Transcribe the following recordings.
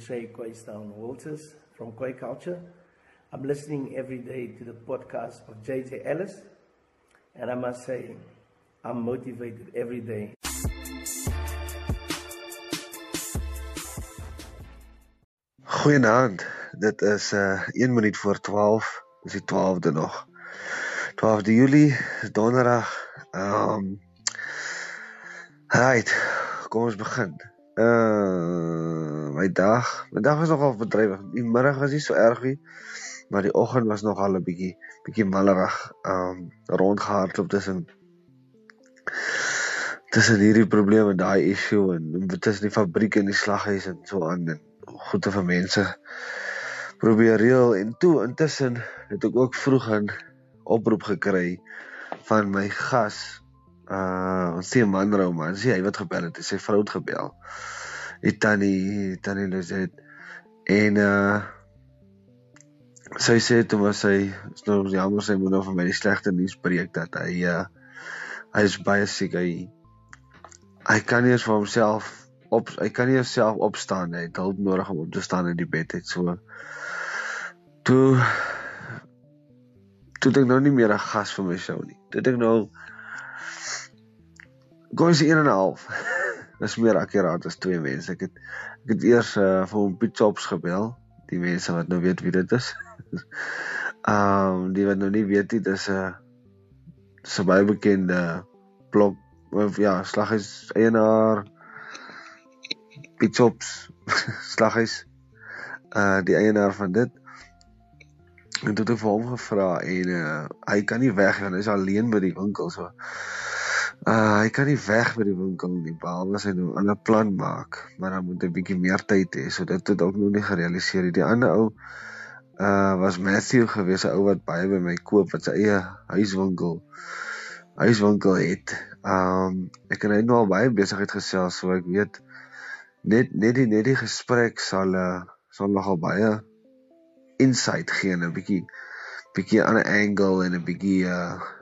say Quaystown Walters from Quay Culture. I'm listening every day to the podcast of JJ Ellis, and I must say, I'm motivated every day. Goeienaand. Dit is uh 1 minuut voor 12. Dis die 12de nog. 12de Julie, donderdag. Ehm um, Right. Kom ons begin. Uh my dag, my dag was nogal bedrywig. Die middag was nie so erg nie, maar die oggend was nogal 'n bietjie bietjie mallerig. Um rondgehardloop tussen tussen hierdie probleme, daai issue en tussen die fabriek en die slaghuis en so aan en goeie vir mense probeer reël en toe intussen het ek ook vroeg 'n oproep gekry van my gas uh ons sien manrou man, sien hy wat gebel het, sy vrou het gebel. Die tannie, tannie Lizet. En uh sy sê toe was is nou jammer sy moet nou vir my die slegte nuus breek dat hy uh hy is baie siek. Hy hy kan nie eens vir homself op hy kan nie self opstaan. Hy het hulp nodig om op te staan in die bed. Het so toe toe ek nou nie meer 'n gas vir my show nie. Dit ek nou Goeie se 1 en 'n half. Dis meer akkuraat as twee mense. Ek het ek het eers uh, vir hom Piet Chops gebel. Die mense wat nou weet wie dit is. Ehm um, die wat nou nie weet dit is 'n uh, so baie bekende blok of ja, slaghuis eienaar Piet Chops slaghuis uh die eienaar van dit. En toe het ek vir hom gevra en uh, hy kan nie weg gaan. Hy is alleen by die winkel so. Uh hy kan nie weg by die winkel nie, behalwe as hy nou 'n ander plan maak, maar dan moet hy bietjie meer tyd hê. So dit het ook nog nie gerealiseer nie. Die ander ou uh was Matthew gewees, 'n ou wat baie by my koop wat sy eie huiswinkel huiswinkel het. Um ek en hy nou al baie besigheid gesels, so ek weet net net die net die gesprek sal uh sal nogal baie insight gee, 'n bietjie bietjie 'n ander angle en 'n bietjie uh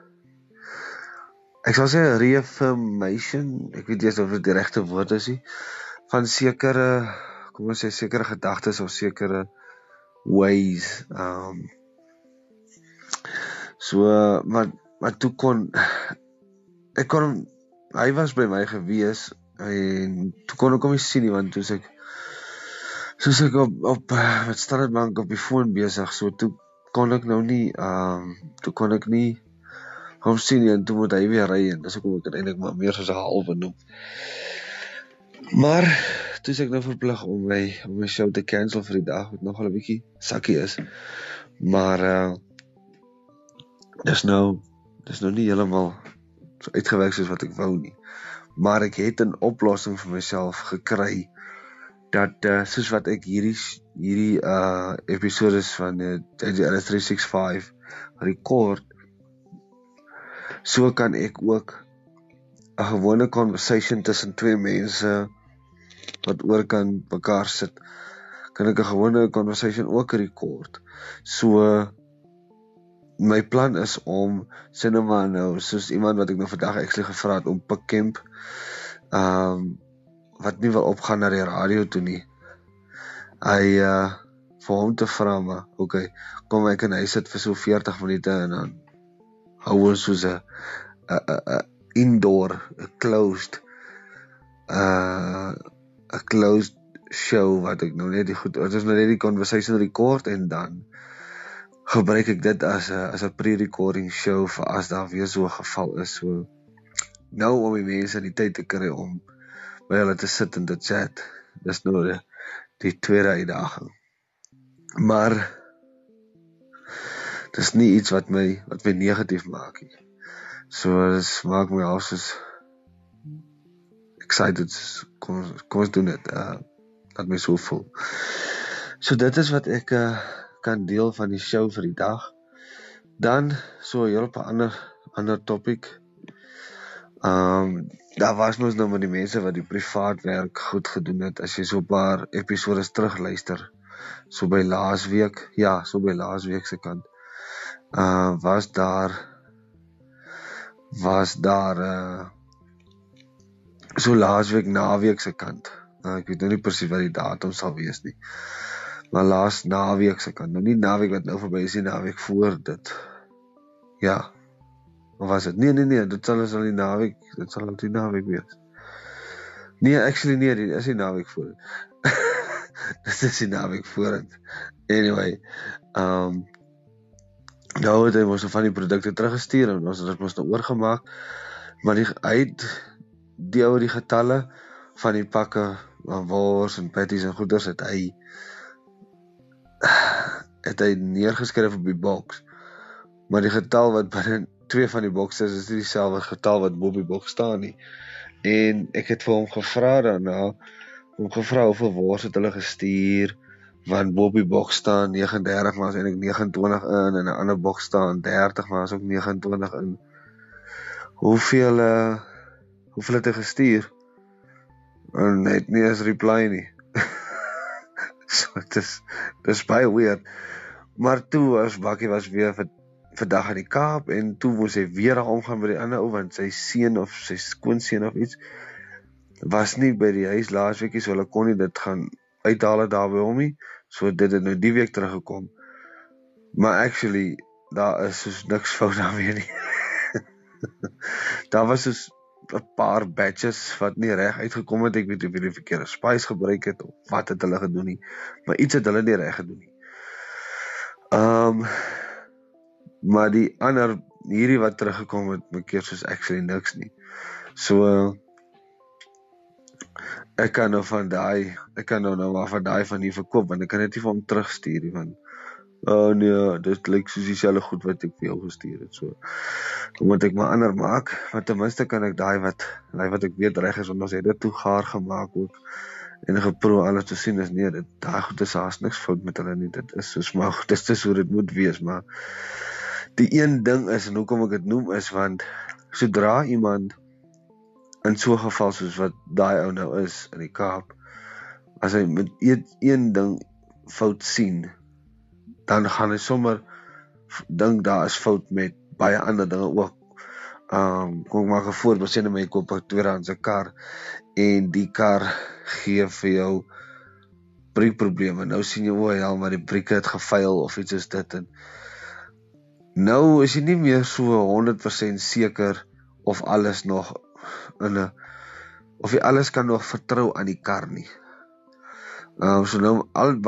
ek sal sê reaffirmation, ek weet nie of dit die regte woord is nie, van sekere kom ons sê sekere gedagtes of sekere ways. Um so maar maar toe kon ek kon hy was by my gewees en toe kon ek hom nie sien nie want toe ek soos ek op op met Standard Bank op die foon besig so toe kon ek nou nie um toe kon ek nie hom sien en toe moet hy weer ry en dis hoekom ek eintlik maar meer soos 'n halwe noem. Maar toe ek nou verplig om my om my show te cancel vir die dag wat nogal 'n bietjie sakkie is. Maar uh dis nou dis nou nie heeltemal so uitgewerk soos wat ek wou nie. Maar ek het 'n oplossing vir myself gekry dat uh soos wat ek hierdie hierdie uh episode van die JJ 365 rekord so kan ek ook 'n gewone conversation tussen twee mense wat oor kan mekaar sit kan ek 'n gewone conversation ook rekord. So my plan is om sinema nou soos iemand wat ek nou vandag actually gevra het om Pikemp ehm um, wat nie wil opgaan na die radio toe nie. Hy uh vir hom te vra okay, kom ek en hy sit vir so 40 minute en dan hou ons soos 'n 'n 'n indoor, 'n closed uh 'n closed show wat ek nou net die goed, dit is nou net die conversation record en dan gebruik ek dit as 'n as 'n pre-recording show vir as daar weer so 'n geval is so nou om die mense die tyd te kry om by hulle te sit en te chat. Dis nou die, die tweede uitdaging. Maar dis nie iets wat my wat my negatief maak nie. So dis maak my al soos excited kom kom ons doen dit. Uh dat my so voel. So dit is wat ek uh kan deel van die show vir die dag. Dan so 'n hele paar ander ander topik. Um daar was mos nou met die mense wat die privaat werk goed gedoen het as jy so 'n paar episode terug luister. So by laasweek, ja, so by laasweek se kant uh was daar was daar uh so laasweek naweek se kant Uh, ek weet nou nie presies wat die datum sal wees nie. Maar laas naweek se kan nou nie naweek wat nou verby is nie, naweek voor dit. Ja. Of was dit? Nee nee nee, dit sal as al die naweek, dit sal al die naweek wees. Nee, actually nee, dit is die naweek voor. dit is die naweek voor. Anyway, um nou het hy mos van die produkte teruggestuur en ons het mos nou oorgemaak. Maar die hy het die oor die getalle van die pakke van wors en patties en goeders het hy het hy neergeskryf op die boks. Maar die getal wat binne twee van die bokse is, is nie dieselfde getal wat bo op die boks staan nie. En ek het vir hom gevra daarna, hom gevra hoeveel wors het hulle gestuur want Bobby box staan 39 maar as eintlik 29 in en 'n ander box staan 30 maar as ook 29 in. Hoeveel uh hoeveel het hy gestuur? En net nie as reply nie. so dit is dis baie weird. Maar toe as Bakkie was weer vir vandag in die Kaap en toe moes hy weer omgaan by die ander ou want sy seun of sy skoonseun of iets was nie by die huis laasweekie so hulle kon nie dit gaan uithaal daar by hom nie. So dit het nou die week teruggekom. Maar actually daar is soos niks fout daarmee nie. daar was soos 'n paar batches wat nie reg uitgekom het. Ek weet nie of hulle verkeerde spice gebruik het of wat het hulle gedoen nie. Maar iets het hulle nie reg gedoen nie. Ehm um, maar die ander hierdie wat teruggekom het, my keer soos actually niks nie. So ek kan nou van daai ek kan nou nou maar van daai van hier verkoop want ek kan dit nie vir hom terugstuur nie want oh nee dit lyk soos dieselfde goed wat ek vir jou gestuur het so. Dan moet ek maar ander maak want ten minste kan ek daai wat daai wat ek weet reg is want ons het dit toe gaar gemaak ook en geproe alles te sien is nee dit daai goed is haas niks fout met hulle nie dit is soos maar dit is hoe dit moet wees maar die een ding is en hoekom ek dit noem is want sodra iemand in so 'n geval soos wat daai ou nou is in die Kaap as hy met een, ding fout sien dan gaan hy sommer dink daar is fout met baie ander dinge ook. Ehm um, kom ek maak 'n voorbeeld sien my koop 'n tweedehandse kar en die kar gee vir jou breekprobleme. Nou sien jy o, ja, maar die brieke het gefaal of iets is dit en nou is jy nie meer so 100% seker of alles nog in 'n of jy alles kan nog vertrou aan die kar nie. Ehm uh, so nou al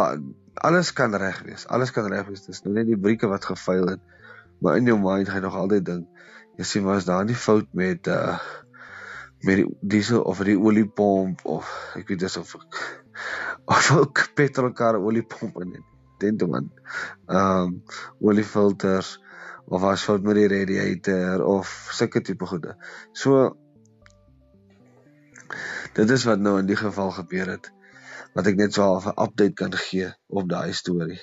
alles kan reg wees. Alles kan reg wees. Dis nou net die brieke wat gefaal het. Maar in jou mind gaan jy nog altyd dink, jy sien maar as daar nie fout met uh met die diesel of die oliepomp of ek weet dis of of ook petrolkar oliepomp in dit. Dink man. Ehm um, oliefilters of as fout met die radiator of sulke tipe goede. So dit is wat nou in die geval gebeur het wat ek net so 'n update kan gee op daai storie.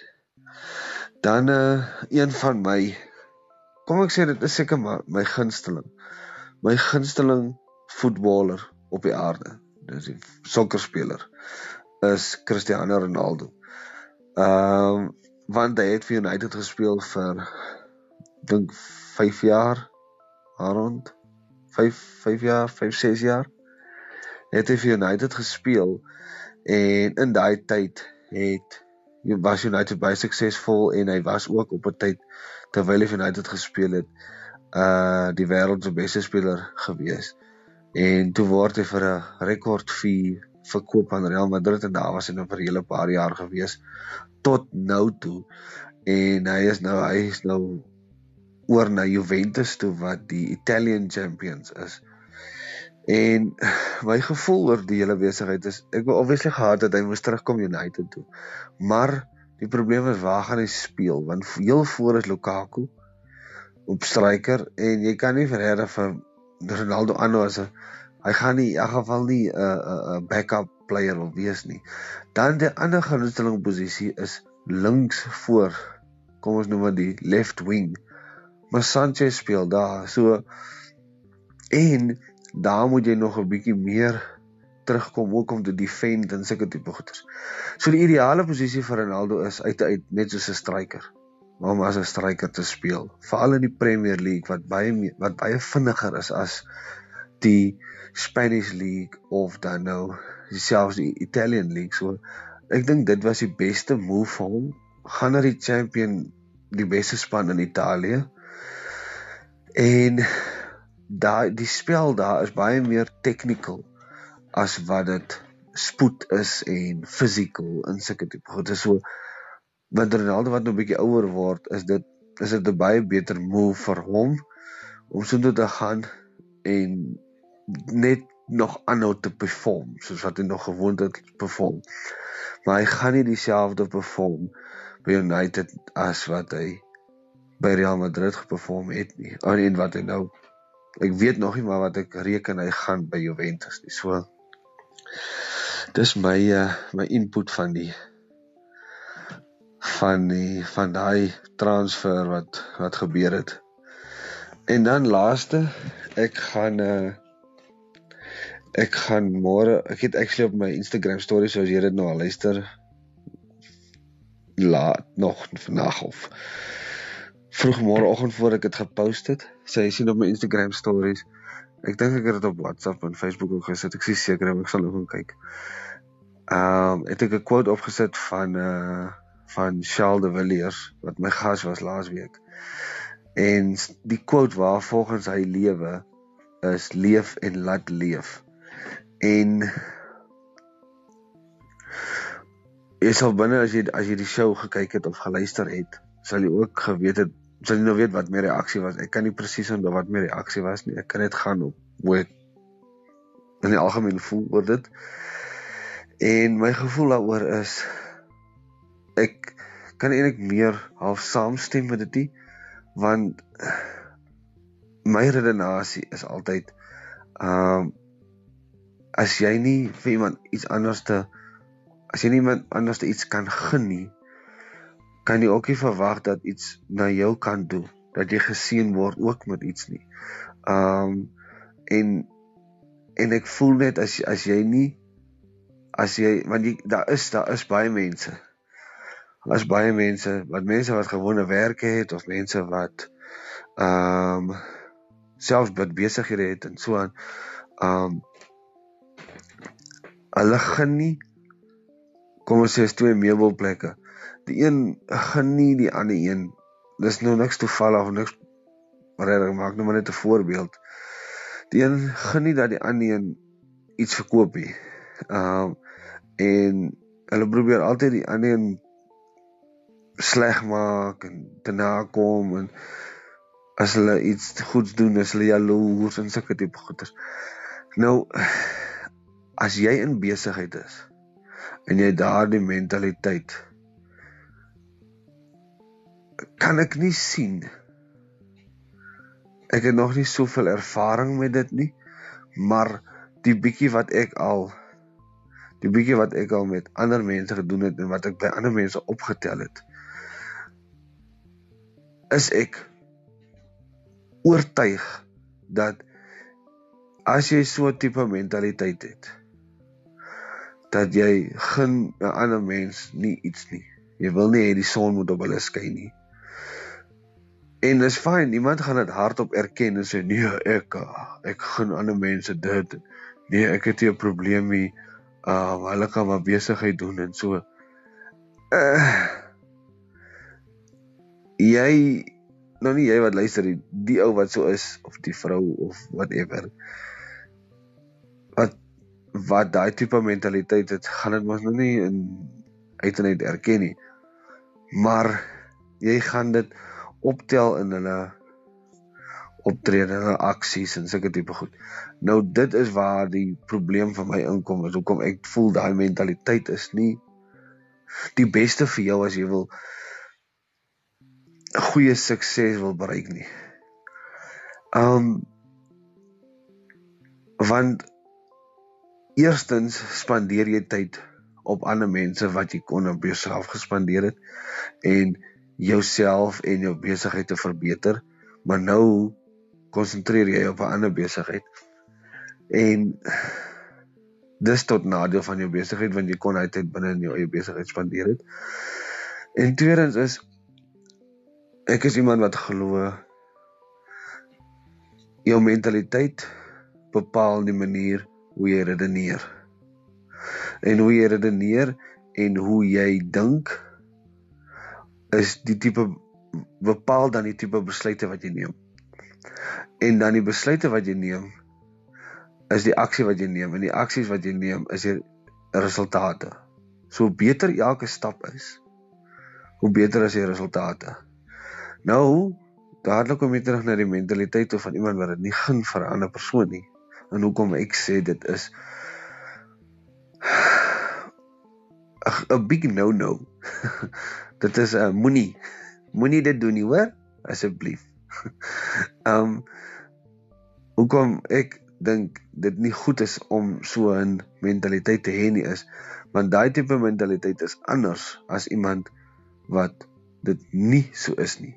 Dan uh een van my kom ek sê dit is seker maar my gunsteling. My gunsteling voetballer op die aarde. Dis die sokkerspeler is Cristiano Ronaldo. Ehm uh, want hy het vir United gespeel vir dink 5 jaar rond 5 5 jaar, 5 6 jaar het hy vir United gespeel en in daai tyd het was United baie suksesvol en hy was ook op 'n tyd terwyl hy vir United gespeel het uh die wêreld se beste speler gewees. En toe word hy vir 'n rekord fee verkoop aan Real Madrid en daar was hy nou vir 'n hele paar jaar gewees tot nou toe. En hy is nou hy is nou oor na Juventus toe wat die Italian champions is. En my gevoel oor die hele besigheid is ek wou obviously gehad het hy moes terugkom United toe. Maar die probleem is waar gaan hy speel? Want heel voor is Lukaku op striker en jy kan nie verder vir Ronaldo aanhou as 'n hy gaan nie in geval nie 'n uh, 'n uh, uh, backup player wil wees nie. Dan die ander gunsteling posisie is links voor. Kom ons noem dit die left wing. Maar Sanchez speel daar. So en daar moet jy nog 'n bietjie meer terugkom ook om te defend en sulke tipe goeders. So die ideale posisie vir Ronaldo is uit uit net soos 'n striker. Maar om as 'n striker te speel, veral in die Premier League wat baie wat baie vinniger is as die Spanish League of dan nou selfs die Italian League so ek dink dit was die beste move vir hom gaan na die champion die beste span in Italië en daai die spel daar is baie meer technical as wat dit spoed is en physical in sulke tipe goed so want Ronaldo wat nou 'n bietjie ouer word is dit is dit 'n baie beter move vir hom om so toe te gaan en net nog aanhou te perform soos wat hy nog gewoond het perform. Maar hy gaan nie dieselfde perform by United as wat hy by Real Madrid geperform het nie. En wat hy nou ek weet nog nie maar wat ek reken hy gaan by Juventus nie. So dis my uh, my input van die van die van daai transfer wat wat gebeur het. En dan laaste, ek gaan uh ek gaan môre, ek het actually op my Instagram stories soos jy dit nou al luister laat nog vandag of vroeg môreoggend voor ek dit gepost het. Sy sien op my Instagram stories. Ek dink ek het dit op WhatsApp en Facebook ook gesit. Ek sien seker ek sal nog gaan kyk. Ehm um, het ek 'n quote opgesit van uh van Charles de Villiers wat my gas was laas week. En die quote waar volgens hy lewe is leef en laat leef. En jy sal binne as jy as jy die show gekyk het of geluister het, sal jy ook geweet het, sal jy nou weet wat my reaksie was. Ek kan nie presies onthou wat my reaksie was nie. Ek kan net gaan op hoe ek in die algemeen voel oor dit. En my gevoel daaroor is ek kan eintlik meer half saamstem met dit want my redenasie is altyd ehm um, as jy nie vir iemand iets anders te as jy nie iemand anders iets kan gun nie kan jy ook nie verwag dat iets na jou kan doen dat jy gesien word ook met iets nie. Um en en ek voel net as as jy nie as jy want jy daar is daar is baie mense. Daar's baie mense, wat mense wat gewone werke het of mense wat um selfs wat besighede het en so aan. Um hulle gaan nie kom ons sê is twee meubelplekke. Die een gaan nie die ander een. Dis nou niks toevallig of niks ek maak nou maar net 'n voorbeeld. Die een gaan nie dat die ander een iets verkoop nie. Ehm um, en hulle probeer altyd die ander een sleg maak en te nakom en as hulle iets goeds doen, is hulle jaloers en sulke tipe goeters. Nou as jy in besigheid is en jy daardie mentaliteit kan ek nie sien ek het nog nie soveel ervaring met dit nie maar die bietjie wat ek al die bietjie wat ek al met ander mense gedoen het en wat ek by ander mense opgetel het is ek oortuig dat as jy so 'n tipe mentaliteit het dat jy gun 'n ander mens nie iets nie. Jy wil nie hê die son moet op hulle skyn nie. En dis fyn, iemand gaan dit hardop erken en sê nee, ek ek gun ander mense dit. Nee, ek het nie 'n probleem nie. Uh, hulle kan maar besigheid doen en so. Uh, jy nou nie jy wat luister die, die ou wat so is of die vrou of whatever wat wat daai tipe mentaliteit het, gaan dit mos nou nie in uit en uit erken nie. Maar jy gaan dit optel in hulle optrede, hulle aksies en sulke tipe goed. Nou dit is waar die probleem vir my inkom, is hoekom ek voel daai mentaliteit is nie die beste vir jou as jy wil 'n goeie sukses wil bereik nie. Um want Eerstens spandeer jy tyd op ander mense wat jy kon op jouself gespandeer het en jouself en jou besigheid te verbeter, maar nou konsentreer jy op 'n ander besigheid. En dis tot nadeel van jou besigheid want jy kon uit tyd binne in jou eie besigheid spandeer het. En tweedens is ek is iemand wat glo jou mentaliteit bepaal die manier hoe jy redeneer. En hoe jy redeneer en hoe jy dink is die tipe bepaal dan die tipe besluite wat jy neem. En dan die besluite wat jy neem is die aksie wat jy neem en die aksies wat jy neem is die resultate. So beter elke stap is, hoe beter is die resultate. Nou, dadelik kom jy terug na die mentaliteit of van iemand wat dit nie gun vir 'n ander persoon nie. En hoekom ek sê dit is 'n big no no. Dit is 'n uh, moenie moenie dit doen nie, hoor? Asseblief. um hoekom ek dink dit nie goed is om so 'n mentaliteit te hê nie is want daai tipe mentaliteit is anders as iemand wat dit nie so is nie.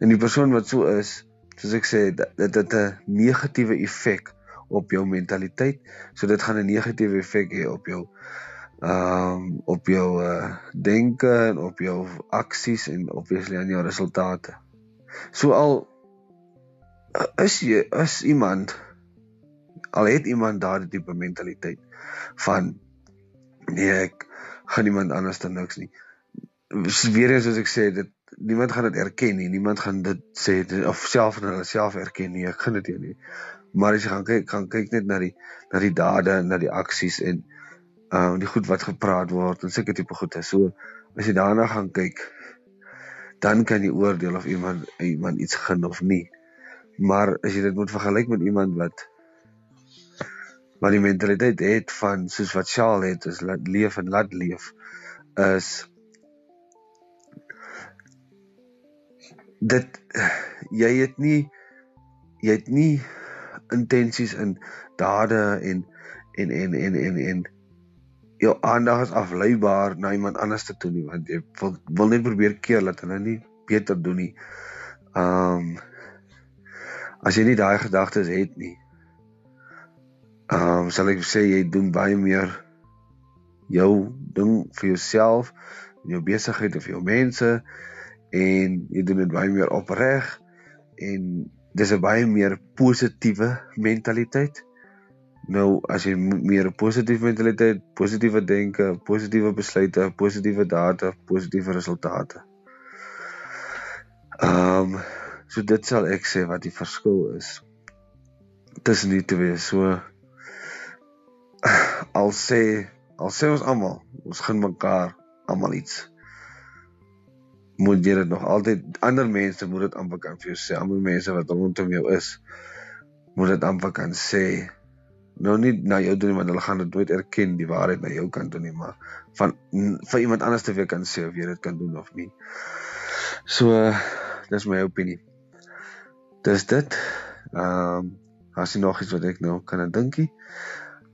En die persoon wat so is, soos ek sê, dit het 'n negatiewe effek op jou mentaliteit. So dit gaan 'n negatiewe effek hê op jou ehm um, op jou uh, denke en op jou aksies en obviously aan jou resultate. So al is jy is iemand al het iemand daardie tipe mentaliteit van nee ek gaan iemand anders dan niks nie. Weer eens soos ek sê dit niemand gaan dit erken nie. Niemand gaan dit sê of self en hulle self erken nie. Ek gaan dit nie. Maar as jy gaan kyk gaan kyk net na die na die dade en na die aksies en uh die goed wat gepraat word en sulke tipe goede. So as jy daarna gaan kyk dan kan jy oordeel of iemand iemand iets gun of nie. Maar as jy dit moet vergelyk met iemand wat maar die mentaliteit het van soos wat Charles het is laat leef en laat leef is dit jy het nie jy het nie intensies in dade en en en en en en jou aandag is afleibaar na iemand anders te toe nie want jy wil, wil net probeer keer dat hulle nie beter doen nie. Um as jy nie daai gedagtes het nie, Ehm um, sal ek sê jy doen baie meer jou ding vir jouself, jou besigheid of jou mense en jy doen dit baie meer opreg en dis 'n baie meer positiewe mentaliteit. Nou as jy meer 'n positiewe mentaliteit, positiewe denke, positiewe besluite, positiewe data, positiewe resultate. Ehm um, so dit sal ek sê wat die verskil is tussen die twee. So al sê al sê ons almal ons gun mekaar almal iets moet jy dit nog altyd ander mense moet dit amper kan vir jou sê ander mense wat rondom jou is moet dit amper kan sê nou nie na jou doen want hulle gaan dit nooit erken die waarheid na jou kant toe nie maar van vir iemand anders te weer kan sê of jy dit kan doen of nie so dis my opinie dis dit ehm um, as jy nog iets wat ek nou kan dinkie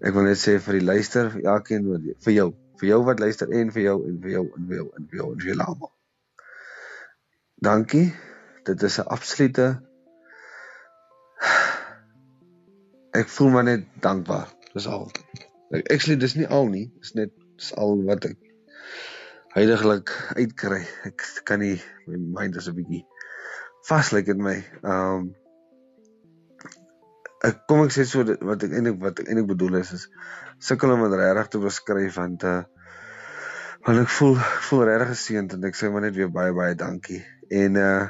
Ek wil net sê vir die luister, vir elkeen wat vir jou, vir jou wat luister en vir jou en vir jou en vir jou en vir jou en vir julle almal. Dankie. Dit is 'n absolute Ek voel maar net dankbaar. Dis al. Ek actually dis nie al nie, dis net dis al wat ek heidaglik uitkry. Ek kan nie my mind is 'n bietjie vaslik in my. Um ek kom ek sê so wat ek eintlik wat ek eintlik bedoel is is sukkel om dit regtig te beskryf want uh want ek voel ek voel regtig geseënd en ek sê maar net weer baie baie dankie en uh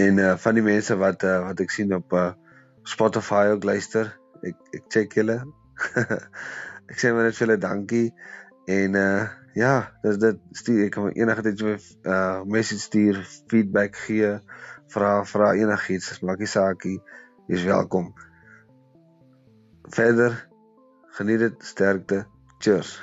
en uh van die mense wat uh wat ek sien op uh Spotify ook luister ek ek check julle ek sê maar net vir julle dankie en uh ja dis dit stuur ek kan enige tyd so uh message stuur feedback gee vra vra enigiets maak nie saakie Jy's welkom. Verder geniet dit sterkte. Cheers.